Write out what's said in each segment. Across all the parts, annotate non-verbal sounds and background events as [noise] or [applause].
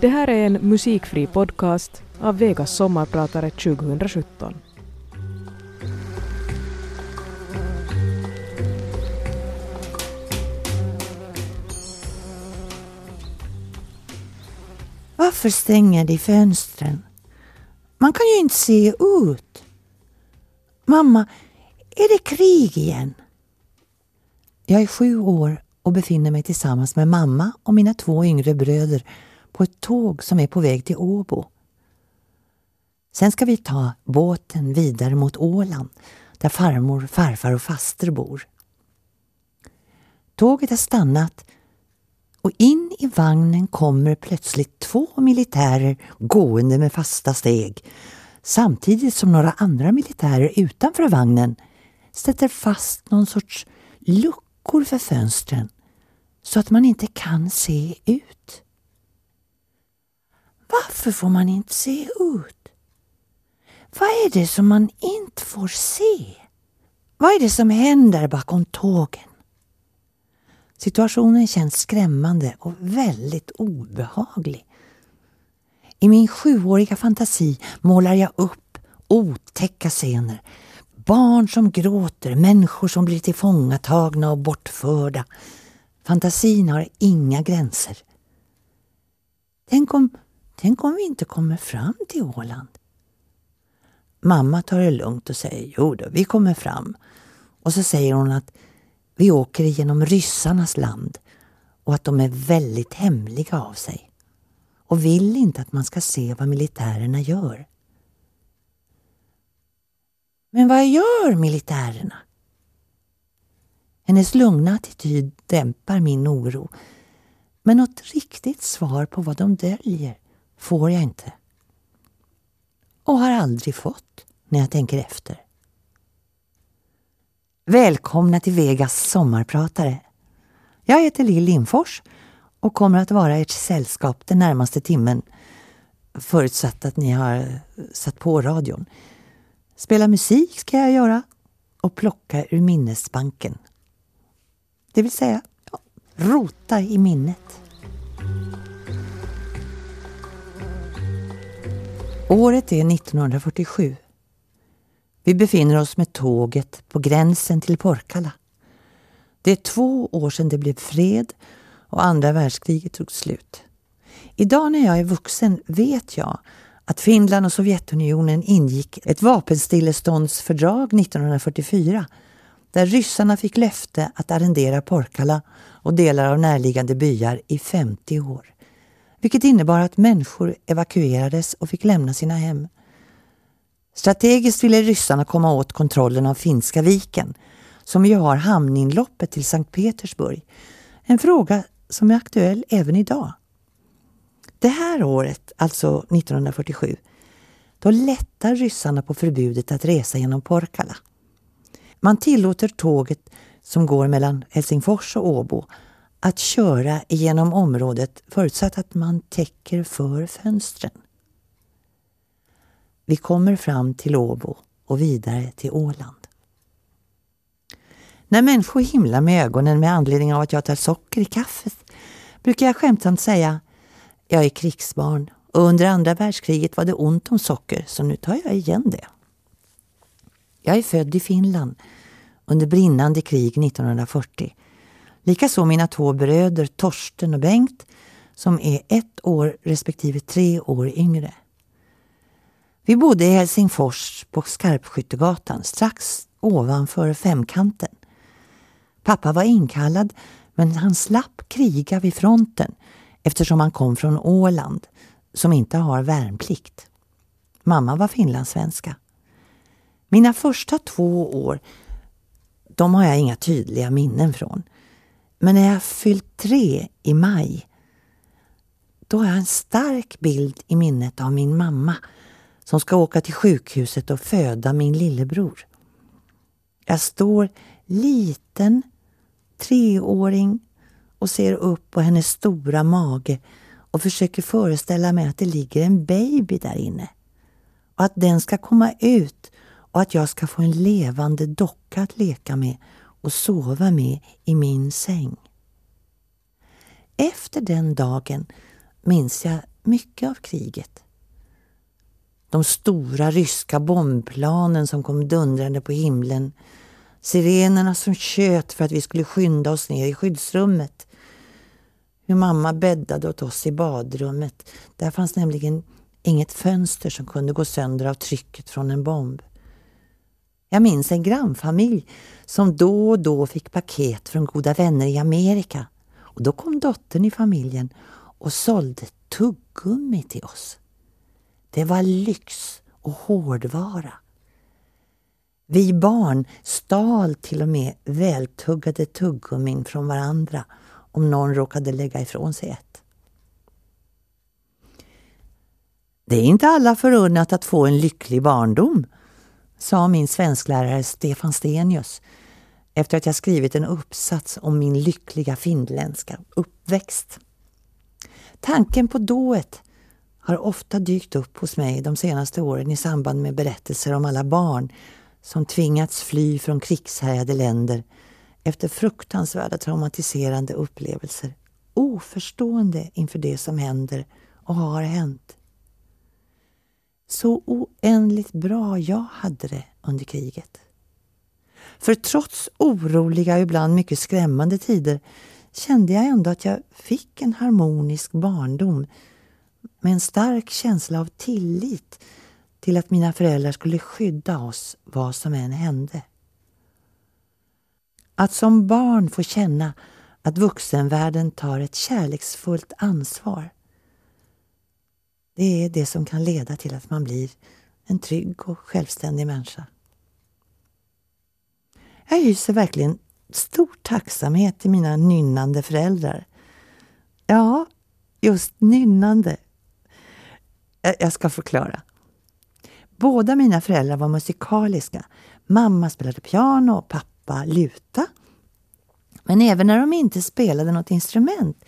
Det här är en musikfri podcast av Vegas sommarpratare 2017. Varför stänger de fönstren? Man kan ju inte se ut. Mamma, är det krig igen? Jag är sju år och befinner mig tillsammans med mamma och mina två yngre bröder på ett tåg som är på väg till Åbo. Sen ska vi ta båten vidare mot Åland där farmor, farfar och faster bor. Tåget har stannat och in i vagnen kommer plötsligt två militärer gående med fasta steg samtidigt som några andra militärer utanför vagnen sätter fast någon sorts luckor för fönstren så att man inte kan se ut. Varför får man inte se ut? Vad är det som man inte får se? Vad är det som händer bakom tågen? Situationen känns skrämmande och väldigt obehaglig. I min sjuåriga fantasi målar jag upp otäcka scener. Barn som gråter, människor som blir tillfångatagna och bortförda. Fantasin har inga gränser. Tänk om, tänk om vi inte kommer fram till Åland? Mamma tar det lugnt och säger jo då, vi kommer fram. Och så säger hon att vi åker genom ryssarnas land och att de är väldigt hemliga av sig och vill inte att man ska se vad militärerna gör. Men vad gör militärerna? Hennes lugna attityd dämpar min oro. Men något riktigt svar på vad de döljer får jag inte. Och har aldrig fått när jag tänker efter. Välkomna till Vegas sommarpratare. Jag heter Lill Lindfors och kommer att vara ert sällskap den närmaste timmen förutsatt att ni har satt på radion. Spela musik ska jag göra och plocka ur minnesbanken. Det vill säga, ja, rota i minnet. Året är 1947. Vi befinner oss med tåget på gränsen till Porkala. Det är två år sedan det blev fred och andra världskriget tog slut. Idag när jag är vuxen vet jag att Finland och Sovjetunionen ingick ett vapenstilleståndsfördrag 1944 där ryssarna fick löfte att arrendera Porkala och delar av närliggande byar i 50 år. Vilket innebar att människor evakuerades och fick lämna sina hem. Strategiskt ville ryssarna komma åt kontrollen av Finska viken som ju har hamninloppet till Sankt Petersburg. En fråga som är aktuell även idag. Det här året, alltså 1947, då lättar ryssarna på förbudet att resa genom Porkala. Man tillåter tåget som går mellan Helsingfors och Åbo att köra genom området förutsatt att man täcker för fönstren. Vi kommer fram till Åbo och vidare till Åland. När människor himlar med ögonen med anledning av att jag tar socker i kaffet brukar jag skämtsamt säga jag är krigsbarn och under andra världskriget var det ont om socker så nu tar jag igen det. Jag är född i Finland under brinnande krig 1940. Likaså mina två bröder Torsten och Bengt som är ett år respektive tre år yngre. Vi bodde i Helsingfors på Skarpskyttegatan strax ovanför Femkanten. Pappa var inkallad men han slapp kriga vid fronten eftersom han kom från Åland som inte har värnplikt. Mamma var finlandssvenska. Mina första två år, de har jag inga tydliga minnen från. Men när jag fyllt tre i maj, då har jag en stark bild i minnet av min mamma som ska åka till sjukhuset och föda min lillebror. Jag står liten, treåring och ser upp på hennes stora mage och försöker föreställa mig att det ligger en baby där inne. Och att den ska komma ut och att jag ska få en levande docka att leka med och sova med i min säng. Efter den dagen minns jag mycket av kriget. De stora ryska bombplanen som kom dundrande på himlen. Sirenerna som tjöt för att vi skulle skynda oss ner i skyddsrummet. Hur mamma bäddade åt oss i badrummet. Där fanns nämligen inget fönster som kunde gå sönder av trycket från en bomb. Jag minns en grannfamilj som då och då fick paket från goda vänner i Amerika. Och då kom dottern i familjen och sålde tuggummi till oss. Det var lyx och hårdvara. Vi barn stal till och med vältuggade tuggummin från varandra om någon råkade lägga ifrån sig ett. Det är inte alla förunnat att få en lycklig barndom, sa min svensklärare Stefan Stenius efter att jag skrivit en uppsats om min lyckliga finländska uppväxt. Tanken på dået har ofta dykt upp hos mig de senaste åren i samband med berättelser om alla barn som tvingats fly från krigshärjade länder efter fruktansvärda traumatiserande upplevelser, oförstående inför det som händer och har hänt. Så oändligt bra jag hade det under kriget. För trots oroliga och ibland mycket skrämmande tider kände jag ändå att jag fick en harmonisk barndom med en stark känsla av tillit till att mina föräldrar skulle skydda oss vad som än hände. Att som barn få känna att vuxenvärlden tar ett kärleksfullt ansvar. Det är det som kan leda till att man blir en trygg och självständig människa. Jag hyser verkligen stor tacksamhet till mina nynnande föräldrar. Ja, just nynnande. Jag ska förklara. Båda mina föräldrar var musikaliska. Mamma spelade piano och pappa luta. Men även när de inte spelade något instrument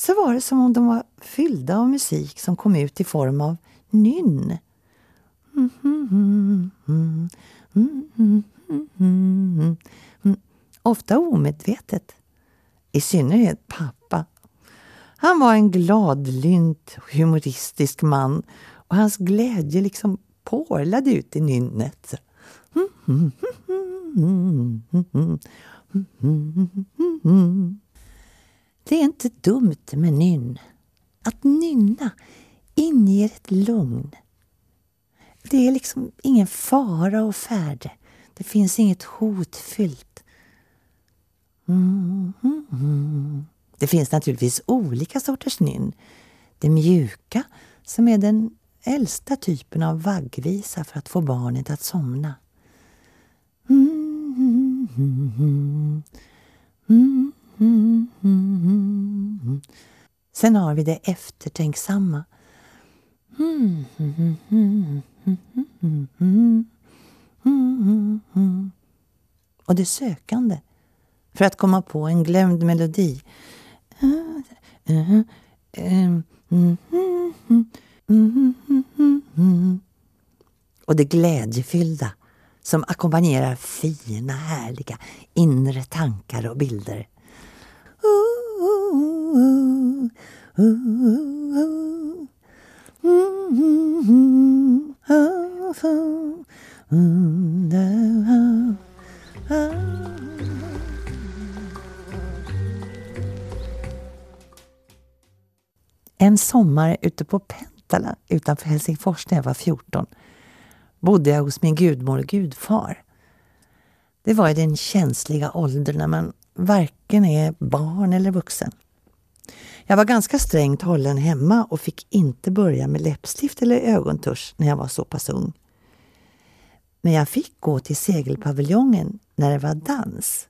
så var det som om de var fyllda av musik som kom ut i form av nynn. Ofta omedvetet. I synnerhet pappa. Han var en gladlynt, humoristisk man och hans glädje liksom porlade ut i nynnet. Det är inte dumt med nynn. Att nynna inger ett lugn. Det är liksom ingen fara och färde. Det finns inget hotfyllt. Mm-hmm. Det finns naturligtvis olika sorters nynn. Det mjuka, som är den äldsta typen av vaggvisa för att få barnet att somna. Mm-hmm. Sen har vi det eftertänksamma. Och det sökande för att komma på en glömd melodi. Och det glädjefyllda som ackompanjerar fina, härliga inre tankar och bilder. En sommar ute på Pentala utanför Helsingfors när jag var 14 bodde jag hos min gudmor och gudfar. Det var i den känsliga åldern när man varken är barn eller vuxen. Jag var ganska strängt hållen hemma och fick inte börja med läppstift eller ögontusch när jag var så pass ung. Men jag fick gå till segelpaviljongen när det var dans.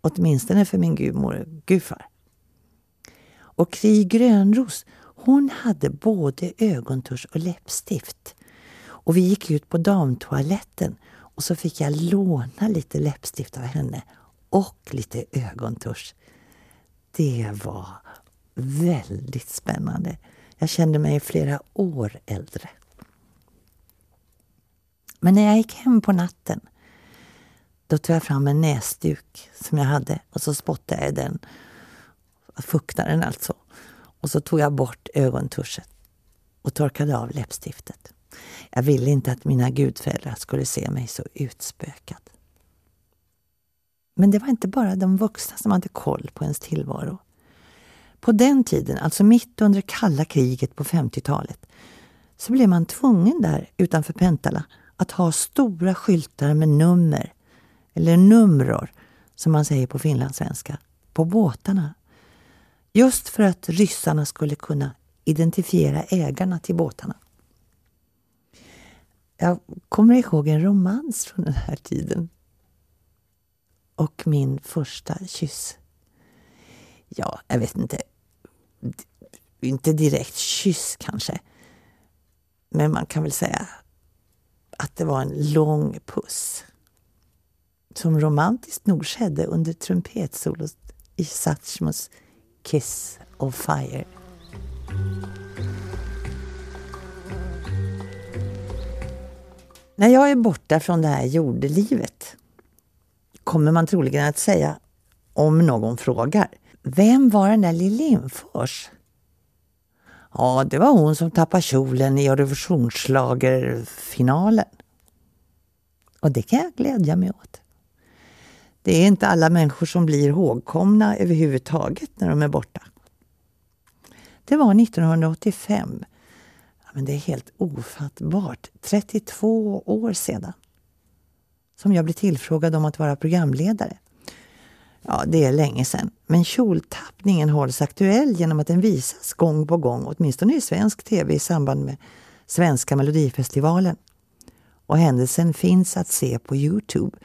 Åtminstone för min gudmor gudfar. Och Kri Grönros, hon hade både ögontusch och läppstift. Och vi gick ut på damtoaletten och så fick jag låna lite läppstift av henne och lite ögontusch. Det var väldigt spännande. Jag kände mig flera år äldre. Men när jag gick hem på natten då tog jag fram en näsduk som jag hade och så spottade jag i den. Fuktade den alltså. Och så tog jag bort ögontuschen och torkade av läppstiftet. Jag ville inte att mina gudföräldrar skulle se mig så utspökad. Men det var inte bara de vuxna som hade koll på ens tillvaro. På den tiden, alltså mitt under kalla kriget på 50-talet, så blev man tvungen där utanför Pentala att ha stora skyltar med nummer, eller numror som man säger på finlandssvenska, på båtarna. Just för att ryssarna skulle kunna identifiera ägarna till båtarna. Jag kommer ihåg en romans från den här tiden. Och min första kyss. Ja, jag vet inte. Inte direkt kyss kanske. Men man kan väl säga att det var en lång puss. Som romantiskt nog skedde under trumpetsolot i Satchmos Kiss of Fire. När jag är borta från det här jordelivet kommer man troligen att säga, om någon frågar, vem var den där Lill Lindfors? Ja, det var hon som tappade kjolen i Eurovisionsschlagerfinalen. Och det kan jag glädja mig åt. Det är inte alla människor som blir ihågkomna överhuvudtaget när de är borta. Det var 1985. Ja, men det är helt ofattbart. 32 år sedan. Som jag blev tillfrågad om att vara programledare. Ja, det är länge sedan. Men kjoltappningen hålls aktuell genom att den visas gång på gång, åtminstone i svensk tv i samband med Svenska Melodifestivalen. Och händelsen finns att se på Youtube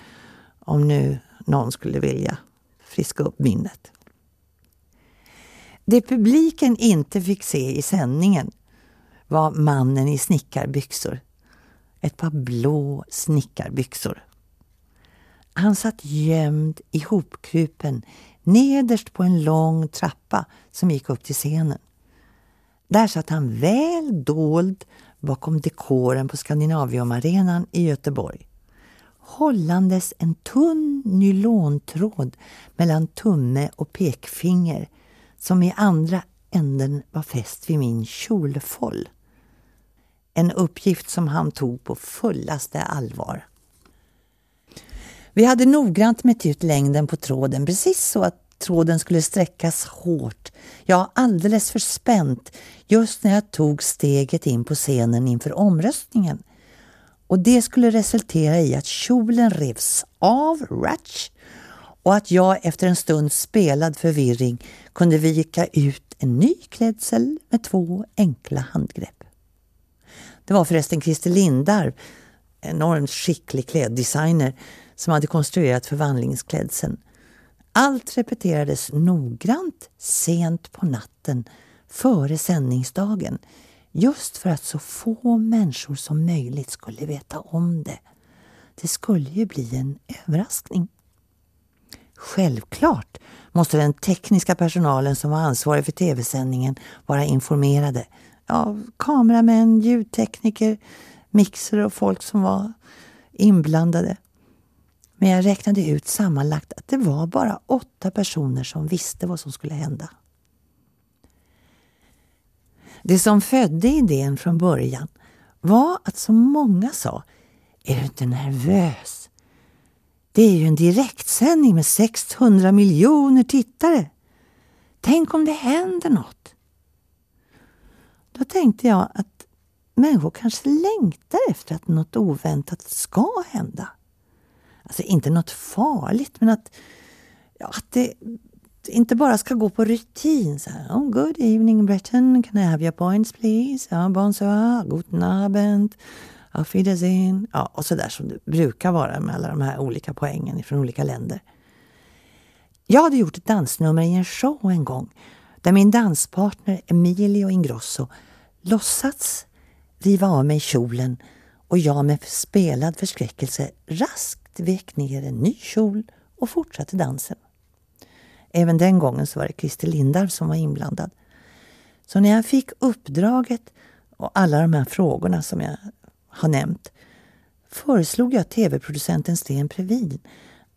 om nu någon skulle vilja friska upp minnet. Det publiken inte fick se i sändningen var mannen i snickarbyxor. Ett par blå snickarbyxor. Han satt gömd ihopkrupen nederst på en lång trappa som gick upp till scenen. Där satt han väl dold bakom dekoren på Skandinaviumarenan i Göteborg hållandes en tunn nylontråd mellan tumme och pekfinger som i andra änden var fäst vid min kjolfåll. En uppgift som han tog på fullaste allvar. Vi hade noggrant mätt ut längden på tråden precis så att tråden skulle sträckas hårt, ja alldeles för spänt just när jag tog steget in på scenen inför omröstningen och det skulle resultera i att kjolen revs av Ratch och att jag efter en stunds spelad förvirring kunde vika ut en ny klädsel med två enkla handgrepp. Det var förresten Christer Lindarw, enormt skicklig kläddesigner, som hade konstruerat förvandlingsklädseln. Allt repeterades noggrant sent på natten före sändningsdagen Just för att så få människor som möjligt skulle veta om det. Det skulle ju bli en överraskning. Självklart måste den tekniska personalen som var ansvarig för tv-sändningen vara informerade. Ja, kameramän, ljudtekniker, mixer och folk som var inblandade. Men jag räknade ut sammanlagt att det var bara åtta personer som visste vad som skulle hända. Det som födde idén från början var att så många sa Är du inte nervös? Det är ju en direktsändning med 600 miljoner tittare. Tänk om det händer något? Då tänkte jag att människor kanske längtar efter att något oväntat ska hända. Alltså inte något farligt, men att, ja, att det inte bara ska gå på rutin. Så här, oh, good evening Britain, can I have your points please? Ja, bonsoir, guten Abend, auf Wiedersehen. Ja, och så där som det brukar vara med alla de här olika poängen från olika länder. Jag hade gjort ett dansnummer i en show en gång där min danspartner Emilio Ingrosso låtsats riva av mig kjolen och jag med spelad förskräckelse raskt vek ner en ny kjol och fortsatte dansen. Även den gången så var det Christer Lindarw som var inblandad. Så när jag fick uppdraget och alla de här frågorna som jag har nämnt föreslog jag tv-producenten Sten Previn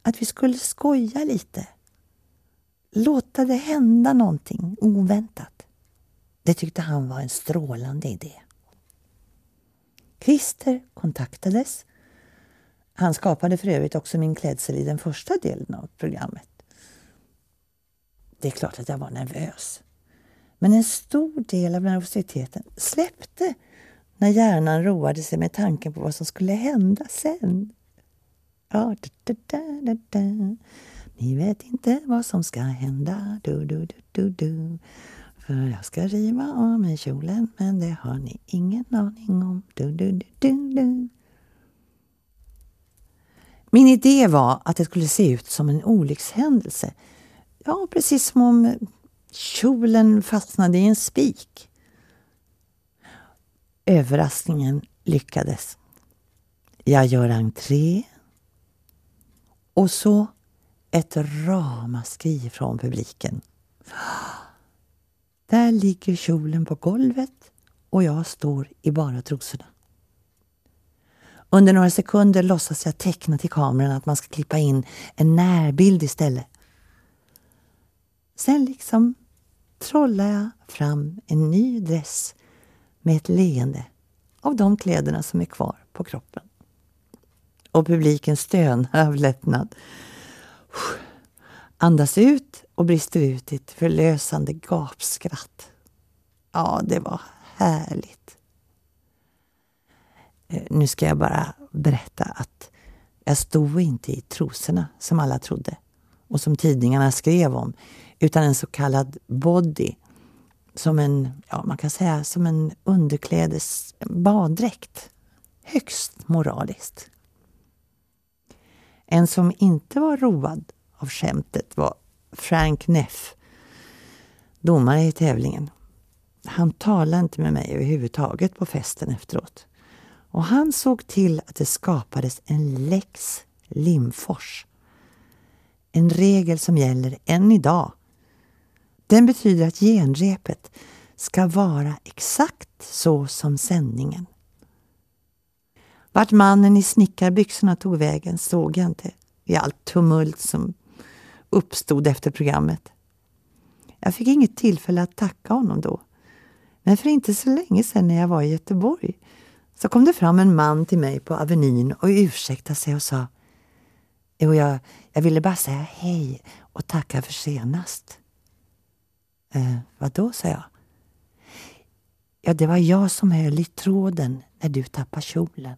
att vi skulle skoja lite. Låta det hända någonting oväntat. Det tyckte han var en strålande idé. Christer kontaktades. Han skapade för övrigt också min klädsel i den första delen av programmet. Det är klart att jag var nervös. Men en stor del av nervositeten släppte när hjärnan roade sig med tanken på vad som skulle hända sen. Ja, da, da, da, da, Ni vet inte vad som ska hända. Du, du, du, du, du. För jag ska riva av mig kjolen men det har ni ingen aning om. Du, du, du, du, du. Min idé var att det skulle se ut som en olyckshändelse. Ja, precis som om kjolen fastnade i en spik. Överraskningen lyckades. Jag gör entré och så ett ramaskri från publiken. Där ligger kjolen på golvet och jag står i bara trosorna. Under några sekunder låtsas jag teckna till kameran att man ska klippa in en närbild istället. Sen liksom trollar jag fram en ny dress med ett leende av de kläderna som är kvar på kroppen. Och publiken stönar [laughs] av lättnad. Andas ut och brister ut i ett förlösande gapskratt. Ja, det var härligt. Eh, nu ska jag bara berätta att jag stod inte i trosorna som alla trodde och som tidningarna skrev om, utan en så kallad body. Som en, ja man kan säga som en underklädes baddräkt. Högst moraliskt. En som inte var road av skämtet var Frank Neff, domare i tävlingen. Han talade inte med mig överhuvudtaget på festen efteråt. Och han såg till att det skapades en lex Limfors. En regel som gäller än idag. Den betyder att genrepet ska vara exakt så som sändningen. Vart mannen i snickarbyxorna tog vägen såg jag inte i allt tumult som uppstod efter programmet. Jag fick inget tillfälle att tacka honom då. Men för inte så länge sedan när jag var i Göteborg så kom det fram en man till mig på Avenyn och ursäktade sig och sa Jo, jag, jag ville bara säga hej och tacka för senast. Eh, vad då, sa jag. Ja, det var jag som höll i tråden när du tappade kjolen.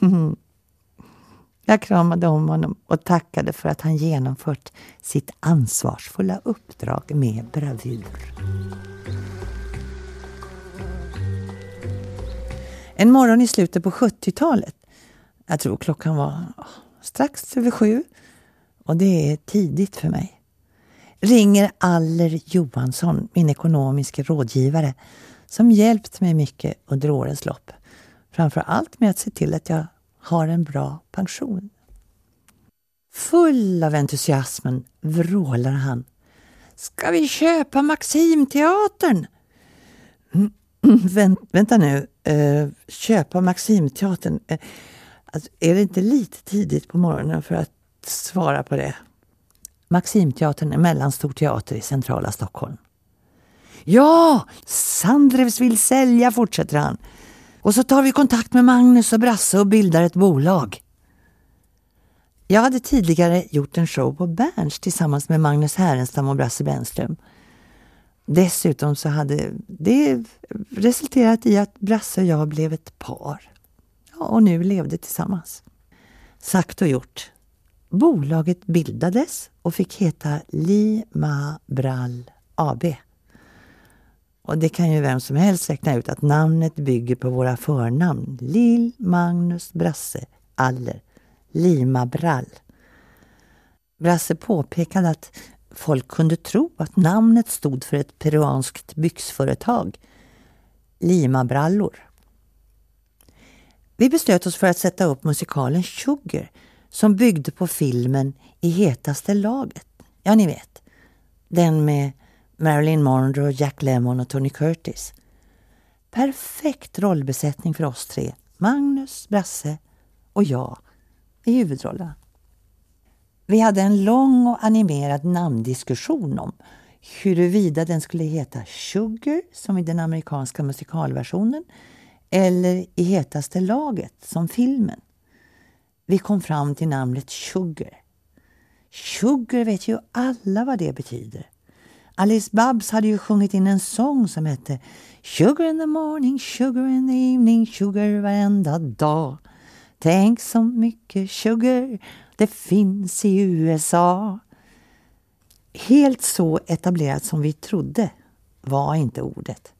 [laughs] jag kramade om honom och tackade för att han genomfört sitt ansvarsfulla uppdrag med bravur. En morgon i slutet på 70-talet, jag tror klockan var strax över sju och det är tidigt för mig, ringer Aller Johansson, min ekonomiska rådgivare, som hjälpt mig mycket under årens lopp. Framför allt med att se till att jag har en bra pension. Full av entusiasmen vrålar han. Ska vi köpa Maximteatern? Mm, Mm, vänt, vänta nu, eh, köpa Maximteatern? Eh, alltså, är det inte lite tidigt på morgonen för att svara på det? Maximteatern är mellanstor teater i centrala Stockholm. Ja, Sandrevs vill sälja, fortsätter han. Och så tar vi kontakt med Magnus och Brasse och bildar ett bolag. Jag hade tidigare gjort en show på Berns tillsammans med Magnus Härenstam och Brasse Brännström. Dessutom så hade det resulterat i att Brasse och jag blev ett par. Ja, och nu levde tillsammans. Sagt och gjort. Bolaget bildades och fick heta Lima Brall AB. Och det kan ju vem som helst räkna ut att namnet bygger på våra förnamn. Lill, Magnus, Brasse, Aller, Lima Brall. Brasse påpekade att folk kunde tro att namnet stod för ett peruanskt byxföretag, Lima-brallor. Vi beslöt oss för att sätta upp musikalen Sugar som byggde på filmen I hetaste laget. Ja, ni vet. Den med Marilyn Monroe, Jack Lemmon och Tony Curtis. Perfekt rollbesättning för oss tre. Magnus, Brasse och jag i huvudrollerna. Vi hade en lång och animerad namndiskussion om huruvida den skulle heta Sugar, som i den amerikanska musikalversionen, eller i hetaste laget som filmen. Vi kom fram till namnet Sugar. Sugar vet ju alla vad det betyder. Alice Babs hade ju sjungit in en sång som hette Sugar in the morning, sugar in the evening, sugar varenda dag. Tänk så mycket sugar det finns i USA. Helt så etablerat som vi trodde var inte ordet.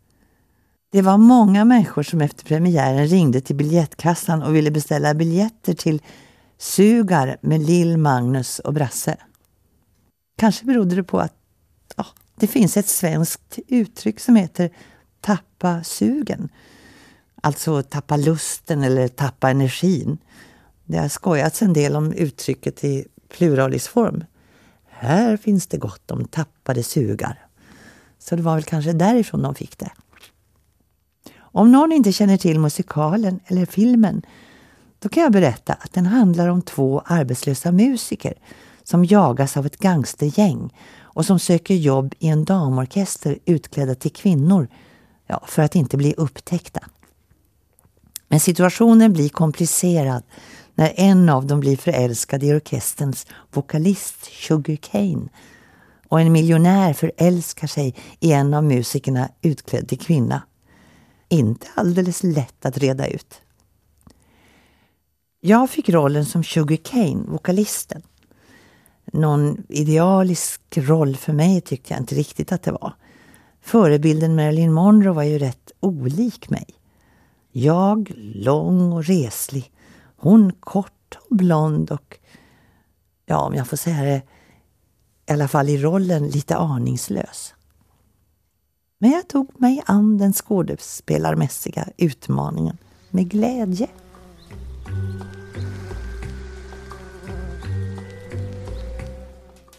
Det var många människor som efter premiären ringde till biljettkassan och ville beställa biljetter till Sugar med Lill, Magnus och Brasse. Kanske berodde det på att ja, det finns ett svenskt uttryck som heter tappa sugen. Alltså tappa lusten eller tappa energin. Det har skojats en del om uttrycket i pluralisform. Här finns det gott om tappade sugar. Så det var väl kanske därifrån de fick det. Om någon inte känner till musikalen eller filmen då kan jag berätta att den handlar om två arbetslösa musiker som jagas av ett gangstergäng och som söker jobb i en damorkester utklädda till kvinnor ja, för att inte bli upptäckta. Men situationen blir komplicerad när en av dem blir förälskad i orkesterns vokalist Sugar Cane och en miljonär förälskar sig i en av musikerna utklädd till kvinna. Inte alldeles lätt att reda ut. Jag fick rollen som Sugar Cane, vokalisten. Någon idealisk roll för mig tyckte jag inte riktigt att det var. Förebilden Marilyn Monroe var ju rätt olik mig. Jag lång och reslig. Hon kort och blond och, ja om jag får säga det, i alla fall i rollen lite aningslös. Men jag tog mig an den skådespelarmässiga utmaningen med glädje.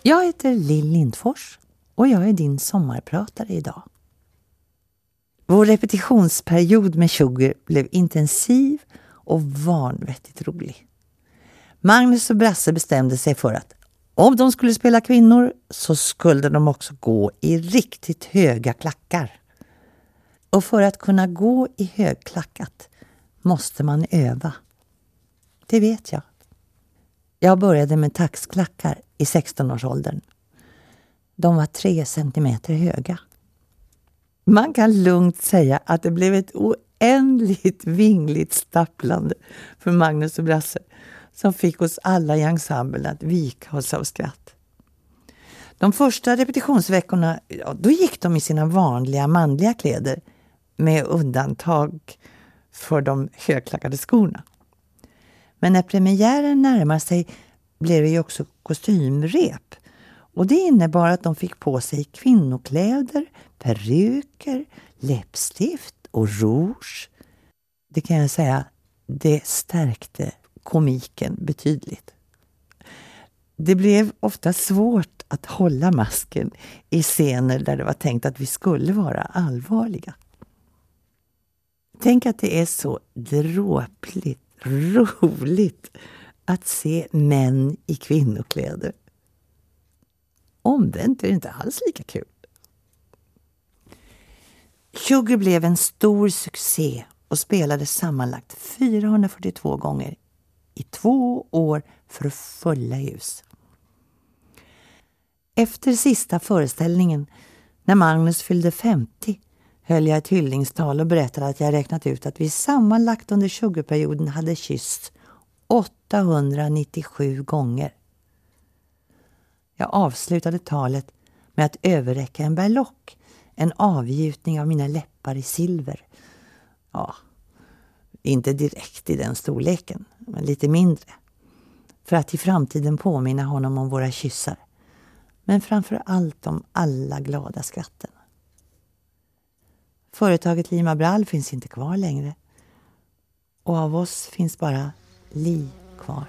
Jag heter Lill Lindfors och jag är din sommarpratare idag. Vår repetitionsperiod med Sugar blev intensiv och vanvettigt rolig. Magnus och Brasse bestämde sig för att om de skulle spela kvinnor så skulle de också gå i riktigt höga klackar. Och för att kunna gå i högklackat måste man öva. Det vet jag. Jag började med taxklackar i 16-årsåldern. De var tre centimeter höga. Man kan lugnt säga att det blev ett oändligt vingligt stapplande för Magnus och Brasse som fick oss alla i ensemblen att vika oss av skratt. De första repetitionsveckorna ja, då gick de i sina vanliga manliga kläder med undantag för de högklackade skorna. Men när premiären närmar sig blev det ju också kostymrep. Och det innebar att de fick på sig kvinnokläder, peruker, läppstift och rouge. Det kan jag säga, det stärkte komiken betydligt. Det blev ofta svårt att hålla masken i scener där det var tänkt att vi skulle vara allvarliga. Tänk att det är så dråpligt roligt att se män i kvinnokläder. Omvänt är det inte alls lika kul. Sugar blev en stor succé och spelades sammanlagt 442 gånger i två år för fulla hus. Efter sista föreställningen, när Magnus fyllde 50, höll jag ett hyllningstal och berättade att jag räknat ut att vi sammanlagt under sugarperioden hade kyssts 897 gånger. Jag avslutade talet med att överräcka en berlock, en avgjutning av mina läppar i silver. Ja, inte direkt i den storleken, men lite mindre. För att i framtiden påminna honom om våra kyssar. Men framför allt om alla glada skratten. Företaget Lima Brall finns inte kvar längre. Och av oss finns bara Li kvar.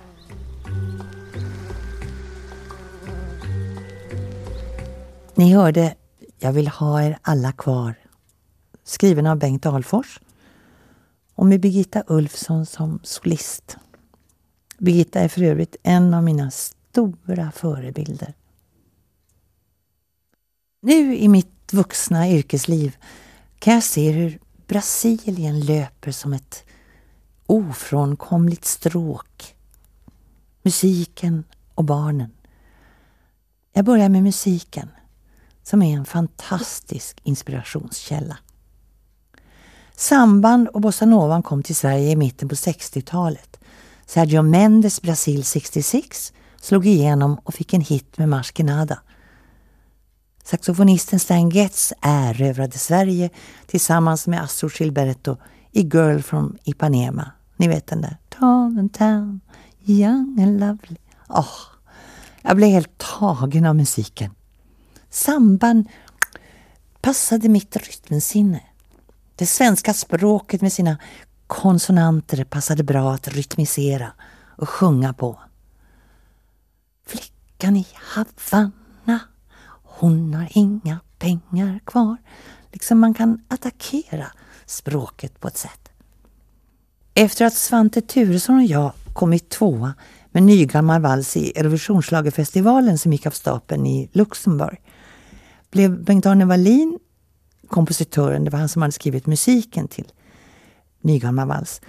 Ni hörde jag vill ha er alla kvar. Skriven av Bengt Ahlfors och med Birgitta Ulfsson som solist. Birgitta är för övrigt en av mina stora förebilder. Nu i mitt vuxna yrkesliv kan jag se hur Brasilien löper som ett ofrånkomligt stråk. Musiken och barnen. Jag börjar med musiken som är en fantastisk inspirationskälla. Samband och bossanovan kom till Sverige i mitten på 60-talet. Sergio Mendes Brasil 66 slog igenom och fick en hit med Mars Saxofonisten Stan Getz erövrade Sverige tillsammans med Astro Gilberto i Girl from Ipanema. Ni vet den där. Tall and town, young and lovely. Oh, jag blev helt tagen av musiken. Samband passade mitt rytmsinne. Det svenska språket med sina konsonanter passade bra att rytmisera och sjunga på. Flickan i Havanna, hon har inga pengar kvar. Liksom man kan attackera språket på ett sätt. Efter att Svante Turesson och jag kommit tvåa med nygammal vals i Eurovisionsschlagerfestivalen som gick av stapeln i Luxemburg blev Bengt-Arne Wallin kompositören, det var han som hade skrivit musiken till Nygammal vals.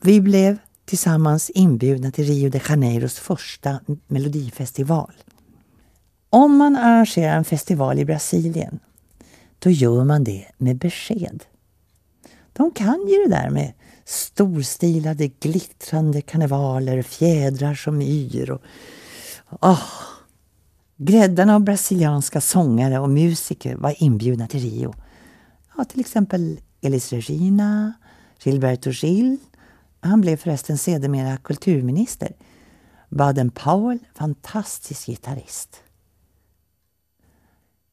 Vi blev tillsammans inbjudna till Rio de Janeiros första melodifestival. Om man arrangerar en festival i Brasilien, då gör man det med besked. De kan ju det där med storstilade glittrande karnevaler, fjädrar som yr och... Oh. Gräddarna av brasilianska sångare och musiker var inbjudna till Rio. Ja, till exempel Elis Regina, Gilberto Gil. Han blev förresten sedermera kulturminister. Baden Powell, fantastisk gitarrist.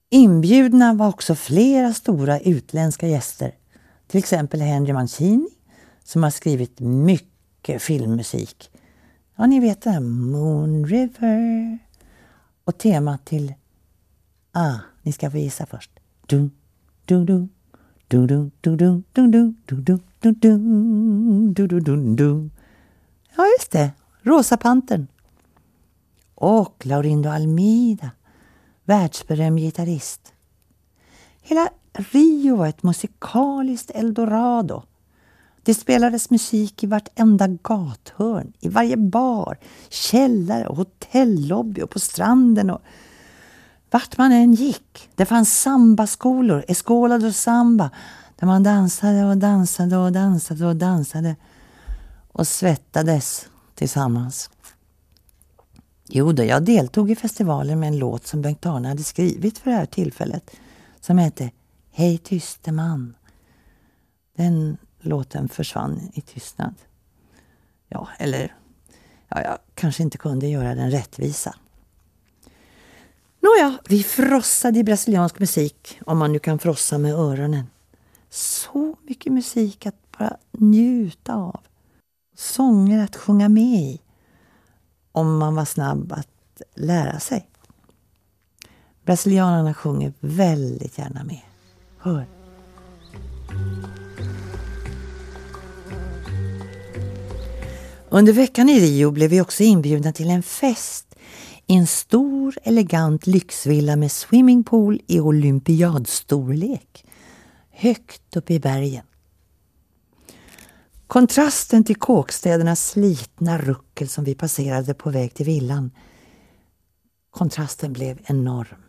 Inbjudna var också flera stora utländska gäster. Till exempel Henry Mancini som har skrivit mycket filmmusik. Ja, ni vet det Moon River. Och temat till Ah, ni ska få gissa först. Dun, dun, dun. Ja, just det. Rosa Pantern. Och Laurindo Almida, världsberömd gitarrist. Hela Rio var ett musikaliskt eldorado. Det spelades musik i vartenda gathörn, i varje bar, källare och hotellobby och på stranden och vart man än gick. Det fanns sambaskolor, Escola do Samba, där man dansade och dansade och dansade och dansade och svettades tillsammans. Jo då, jag deltog i festivalen med en låt som Bengt Arne hade skrivit för det här tillfället som hette Hej tyste man. Den låten försvann i tystnad. Ja, eller ja, jag kanske inte kunde göra den rättvisa. Nåja, vi frossade i brasiliansk musik, om man nu kan frossa med öronen. Så mycket musik att bara njuta av. Sånger att sjunga med i, om man var snabb att lära sig. Brasilianerna sjunger väldigt gärna med. Hör! Under veckan i Rio blev vi också inbjudna till en fest i en stor elegant lyxvilla med swimmingpool i olympiadstorlek. Högt uppe i bergen. Kontrasten till kåkstädernas slitna ruckel som vi passerade på väg till villan. Kontrasten blev enorm.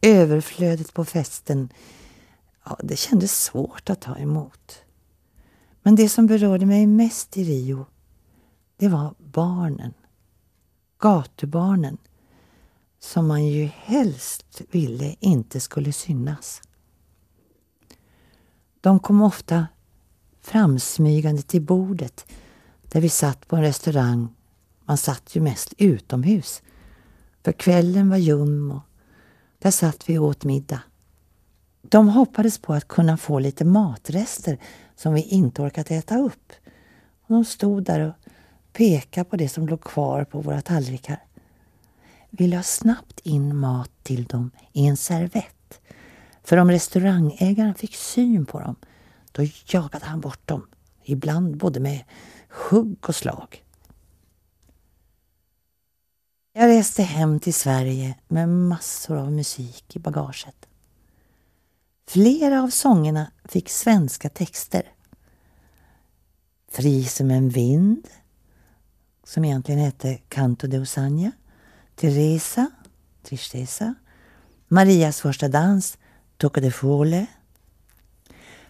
Överflödet på festen, ja, det kändes svårt att ta emot. Men det som berörde mig mest i Rio, det var barnen gatubarnen som man ju helst ville inte skulle synas. De kom ofta framsmygande till bordet där vi satt på en restaurang. Man satt ju mest utomhus, för kvällen var ljum och där satt vi och åt middag. De hoppades på att kunna få lite matrester som vi inte orkat äta upp. Och de stod där och peka på det som låg kvar på våra tallrikar. Vi la snabbt in mat till dem i en servett. För om restaurangägaren fick syn på dem, då jagade han bort dem. Ibland både med hugg och slag. Jag reste hem till Sverige med massor av musik i bagaget. Flera av sångerna fick svenska texter. Fri som en vind, som egentligen hette Canto de Osagna. Teresa, Tristesa, Marias första dans, Toca de Fole.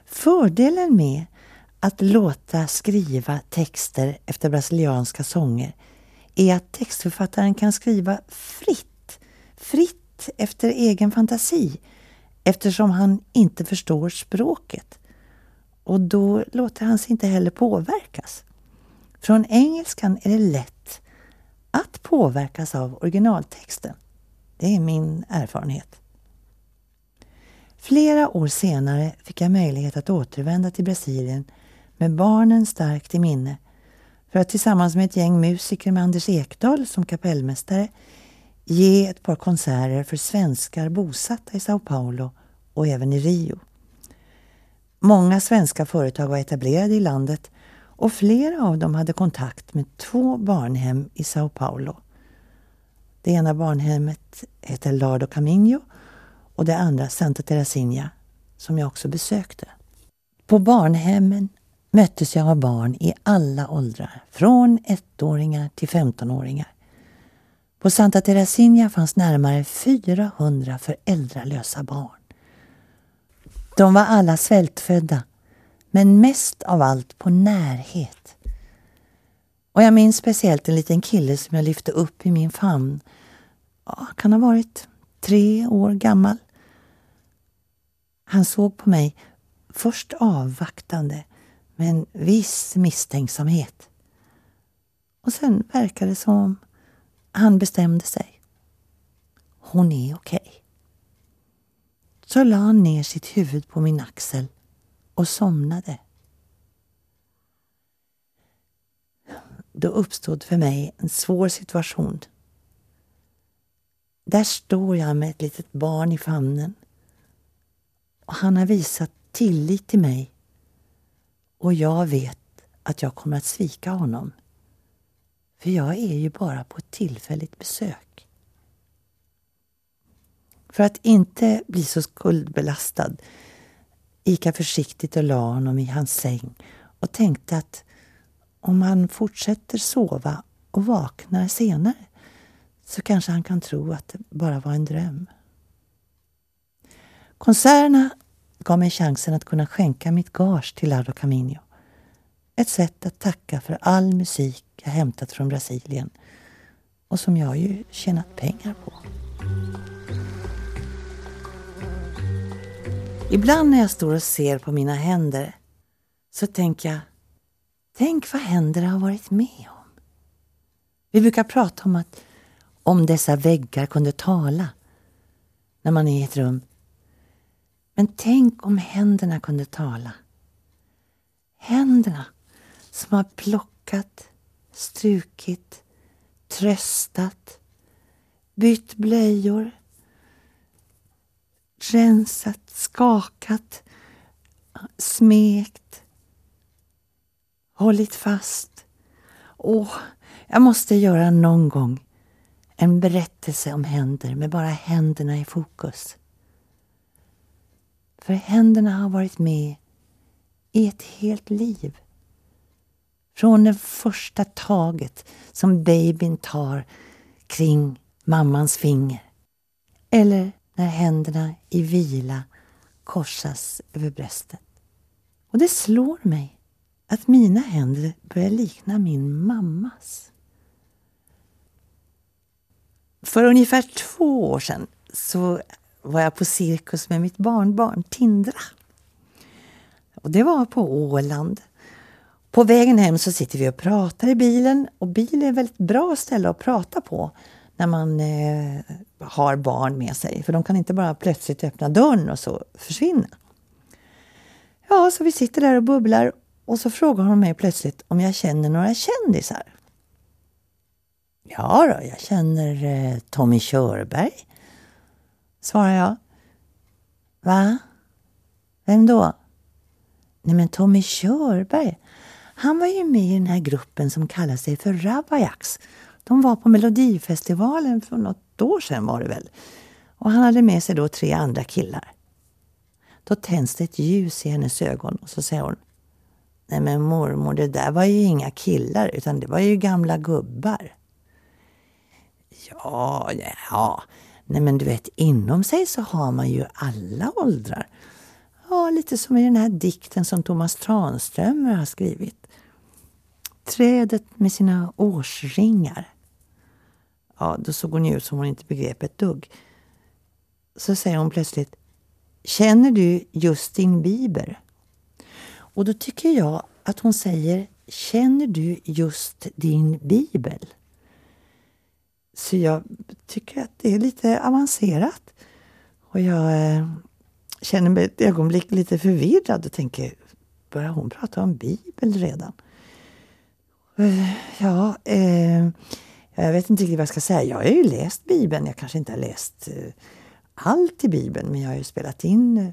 Fördelen med att låta skriva texter efter brasilianska sånger är att textförfattaren kan skriva fritt, fritt efter egen fantasi eftersom han inte förstår språket. Och då låter han sig inte heller påverkas. Från engelskan är det lätt att påverkas av originaltexten. Det är min erfarenhet. Flera år senare fick jag möjlighet att återvända till Brasilien med barnen starkt i minne för att tillsammans med ett gäng musiker med Anders Ekdahl som kapellmästare ge ett par konserter för svenskar bosatta i Sao Paulo och även i Rio. Många svenska företag var etablerade i landet och flera av dem hade kontakt med två barnhem i Sao Paulo. Det ena barnhemmet heter Lardo Caminho och det andra Santa Teresinha som jag också besökte. På barnhemmen möttes jag av barn i alla åldrar, från ettåringar till femtonåringar. På Santa Teresinha fanns närmare 400 föräldralösa barn. De var alla svältfödda, men mest av allt på närhet. Och jag minns speciellt en liten kille som jag lyfte upp i min famn. Ja, kan ha varit tre år gammal. Han såg på mig, först avvaktande, med en viss misstänksamhet. Och sen verkade det som om han bestämde sig. Hon är okej. Okay. Så la han ner sitt huvud på min axel och somnade. Då uppstod för mig en svår situation. Där står jag med ett litet barn i famnen och han har visat tillit till mig och jag vet att jag kommer att svika honom. För jag är ju bara på ett tillfälligt besök. För att inte bli så skuldbelastad gick jag försiktigt och la honom i hans säng och tänkte att om han fortsätter sova och vaknar senare så kanske han kan tro att det bara var en dröm. Konserterna gav mig chansen att kunna skänka mitt gage till Lardo Caminho. Ett sätt att tacka för all musik jag hämtat från Brasilien och som jag ju tjänat pengar på. Ibland när jag står och ser på mina händer så tänker jag, tänk vad händer har varit med om. Vi brukar prata om att om dessa väggar kunde tala när man är i ett rum. Men tänk om händerna kunde tala. Händerna som har plockat, strukit, tröstat, bytt blöjor, rensat, skakat, smekt, hållit fast. Åh, jag måste göra någon gång en berättelse om händer med bara händerna i fokus. För händerna har varit med i ett helt liv. Från det första taget som babyn tar kring mammans finger. Eller när händerna i vila korsas över bröstet. Och det slår mig att mina händer börjar likna min mammas. För ungefär två år sedan så var jag på cirkus med mitt barnbarn Tindra. Och det var på Åland. På vägen hem så sitter vi och pratar i bilen och bilen är ett väldigt bra ställe att prata på när man eh, har barn med sig. För de kan inte bara plötsligt öppna dörren och så försvinna. Ja, så vi sitter där och bubblar och så frågar hon mig plötsligt om jag känner några kändisar. Ja då, jag känner eh, Tommy Körberg, svarar jag. Va? Vem då? Nej men Tommy Körberg, han var ju med i den här gruppen som kallar sig för Rabajax de var på Melodifestivalen för något år sedan var det väl. Och han hade med sig då tre andra killar. Då tänds det ett ljus i hennes ögon och så säger hon Nej men mormor, det där var ju inga killar utan det var ju gamla gubbar. Ja, ja, nej men du vet inom sig så har man ju alla åldrar. Ja, lite som i den här dikten som Thomas Tranströmer har skrivit. Trädet med sina årsringar. Ja, då såg hon ut som hon inte begrep ett dugg. Så säger hon plötsligt Känner du Justin Bieber? Och då tycker jag att hon säger Känner du just din bibel? Så jag tycker att det är lite avancerat. Och jag eh, känner mig ett ögonblick lite förvirrad och tänker, börjar hon prata om Bibel redan? Eh, ja, eh, jag vet inte riktigt vad jag ska säga. Jag har ju läst Bibeln. Jag kanske inte har läst eh, allt i Bibeln, men jag har ju spelat in eh,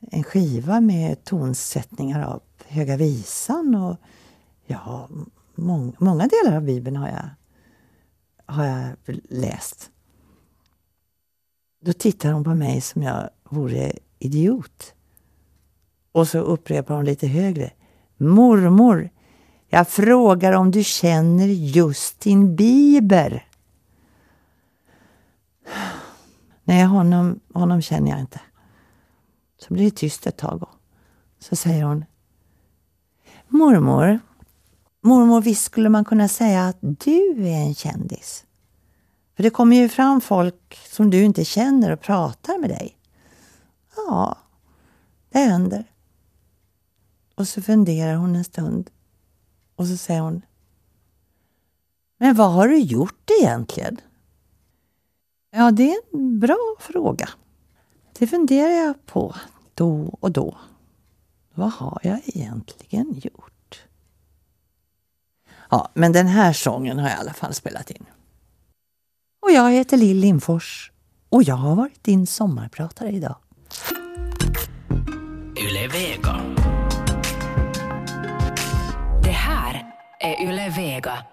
en skiva med tonsättningar av Höga Visan och ja, mång, många delar av Bibeln har jag, har jag läst. Då tittar hon på mig som jag vore idiot. Och så upprepar hon lite högre. Mormor, jag frågar om du känner Justin Bieber. Nej, honom, honom känner jag inte. Så blir det tyst ett tag och så säger hon Mormor, mormor, visst skulle man kunna säga att du är en kändis. För det kommer ju fram folk som du inte känner och pratar med dig. Ja, det händer. Och så funderar hon en stund. Och så säger hon Men vad har du gjort egentligen? Ja, det är en bra fråga. Det funderar jag på då och då. Vad har jag egentligen gjort? Ja, men den här sången har jag i alla fall spelat in. Och jag heter Lill Lindfors och jag har varit din sommarpratare idag. Är Yle Vega.